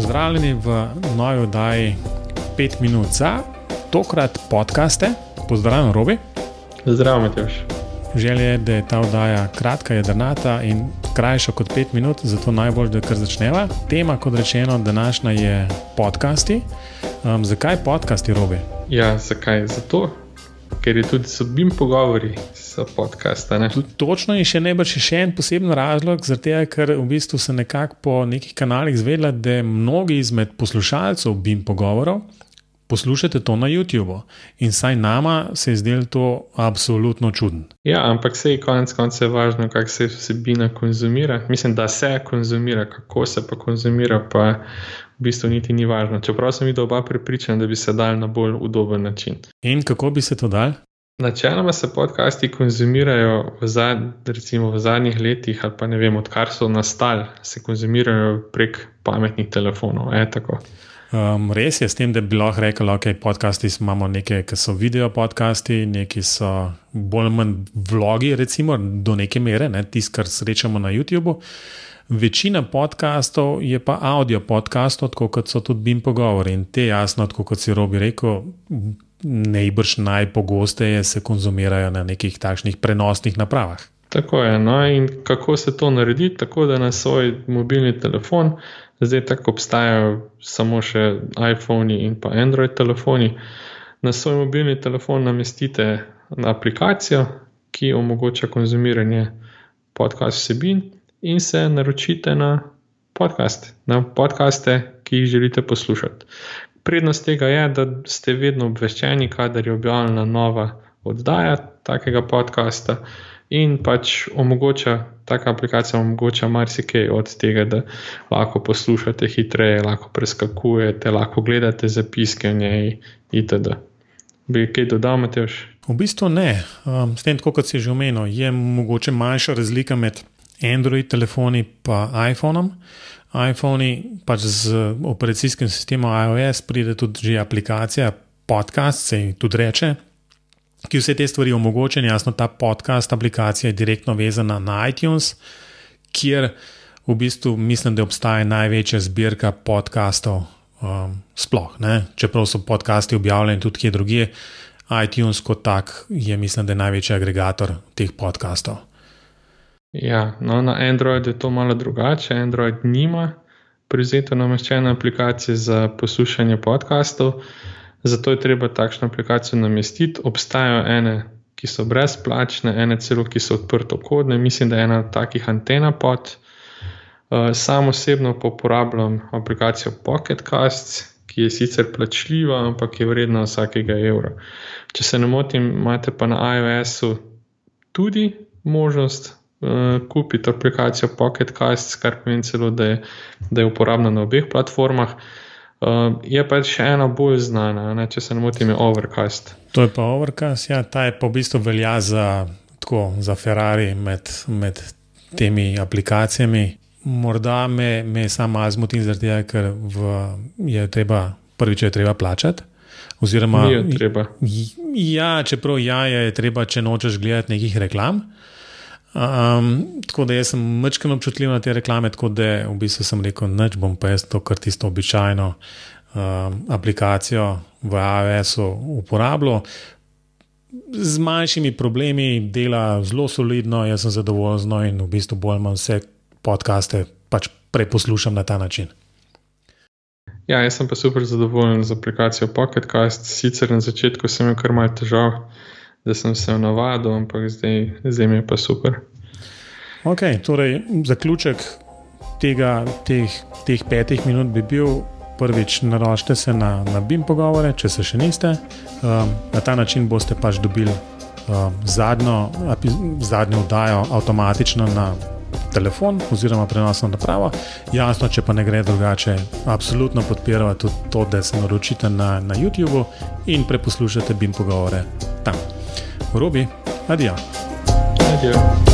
Pozdravljeni v novi oddaji 5 minut za, tokrat podkaste. Pozdravljen, Robi. Zdravo, Matjoš. Želja je, da je ta oddaja kratka, jedrnata in krajša kot 5 minut, zato najbolj, da kar začneva. Tema, kot rečeno, današnja je podcasti. Um, zakaj podcasti, Robi? Ja, zakaj? Zato, ker je tudi sobim pogovori s podcasta. Točno in še najbrž še en poseben razlog, zato ker v bistvu se nekako po nekih kanalih zvedla, da mnogi izmed poslušalcev bim pogovorov poslušate to na YouTubu. In saj nama se je zdelo to absolutno čudno. Ja, ampak se je konec konca važno, kako se vsebina konzumira. Mislim, da se konzumira, kako se pa konzumira, pa v bistvu niti ni važno. Čeprav sem videl oba prepričana, da bi se dal na bolj udoben način. In kako bi se to dal? Načeloma se podcasti konzumirajo v, zad, recimo, v zadnjih letih, ali pa ne vem, odkar so nastali, se konzumirajo prek pametnih telefonov. E, um, res je s tem, da bi lahko rekel, da okay, podcasti imamo nekaj, ki so video podcasti, neki so bolj ali manj vlogi, recimo do neke mere, ne, tisto, kar srečamo na YouTubu. Večina podkastov je pa audio podkastov, kot so tudi BIM pogovori. In te, jasno, kot si Robi rekel, najbrž najpogosteje se konzumirajo na nekih takšnih prenosnih napravah. Tako je. No, in kako se to naredi? Tako da na svoj mobilni telefon, zdaj tako obstajajo samo še iPhone in pa Android telefoni, na svoj mobilni telefon namestite aplikacijo, ki omogoča konzumiranje podcast vsebin, in se naročite na podcast, na podcaste, ki jih želite poslušati. Prednost tega je, da ste vedno obveščeni, kadar je objavljena nova oddaja takega podcasta in pač omogoča, taka aplikacija omogoča marsikaj od tega, da lahko poslušate hitreje, lahko preskakujete, lahko gledate zapiske v njej itd. Bi kaj dodal, Mateoš? V bistvu ne. Um, s tem, kot si že omenil, je mogoče manjša razlika med Android telefoni in iPhonom iPhoni, pač z operacijskim sistemom iOS, pride tudi že aplikacija, podcast se jim tudi reče, ki vse te stvari omogoča. Jasno, ta podcast aplikacija je direktno vezana na iTunes, kjer v bistvu mislim, da obstaja največja zbirka podcastov um, sploh. Ne? Čeprav so podcasti objavljeni tudi kje drugje, iTunes kot tak je, mislim, da je največji agregator teh podcastov. Ja, no, na Androidu je to malo drugače. Android nima prizeto nameščene aplikacije za poslušanje podkastov, zato je treba takšno aplikacijo namestiti. Obstajajo ene, ki so brezplačne, ene celo, ki so odprto kodne. Mislim, da je ena takih antena pod. Uh, sam osebno pa uporabljam aplikacijo Pocket Casts, ki je sicer plačljiva, ampak je vredna vsakega evra. Če se ne motim, imate pa na iOS-u tudi možnost uh, kupiti aplikacijo Pocket Casts, kar pomeni celo, da je, da je uporabna na obeh platformah. Uh, je pa še ena bolj znana, ne, če se ne motim, je Overcast. To je pa Overcast, ja, ta je pa v bistvu velja za, tako, za Ferrari med, med temi aplikacijami. Morda me, me samo azmutim, zaradi tega, ker v, je treba, prvič je treba plačati. Oziroma, treba. Ja, čeprav ja, je treba, če nočeš gledati nekih reklam. Um, tako da sem mečkano občutljiv na te reklame, tako da v bistvu sem rekel, noč bom pa jaz to, kar tisto običajno um, aplikacijo v AWS-u uporabljal. Z manjšimi problemi dela zelo solidno, jaz sem zadovoljen in v bistvu bolj manj vse podcaste pač preposlušam na ta način. Ja, jaz sem pa super zadovoljen z aplikacijo Pocket Cast. Sicer na začetku sem imel kar malce težav, da sem se navadil, ampak zdaj, zdaj mi je pa super. Ok, torej zaključek tega, teh, teh petih minut bi bil. Prvič, naročite se na, na BIM pogovore, če se še niste. Um, na ta način boste pač dobili um, zadnjo, zadnjo oddajo avtomatično na telefon oziroma prenosno napravo. Jasno, če pa ne gre drugače, absolutno podpiramo tudi to, da se naročite na, na YouTube in preposlušate BIM pogovore tam. Robi, adiós. Adiós.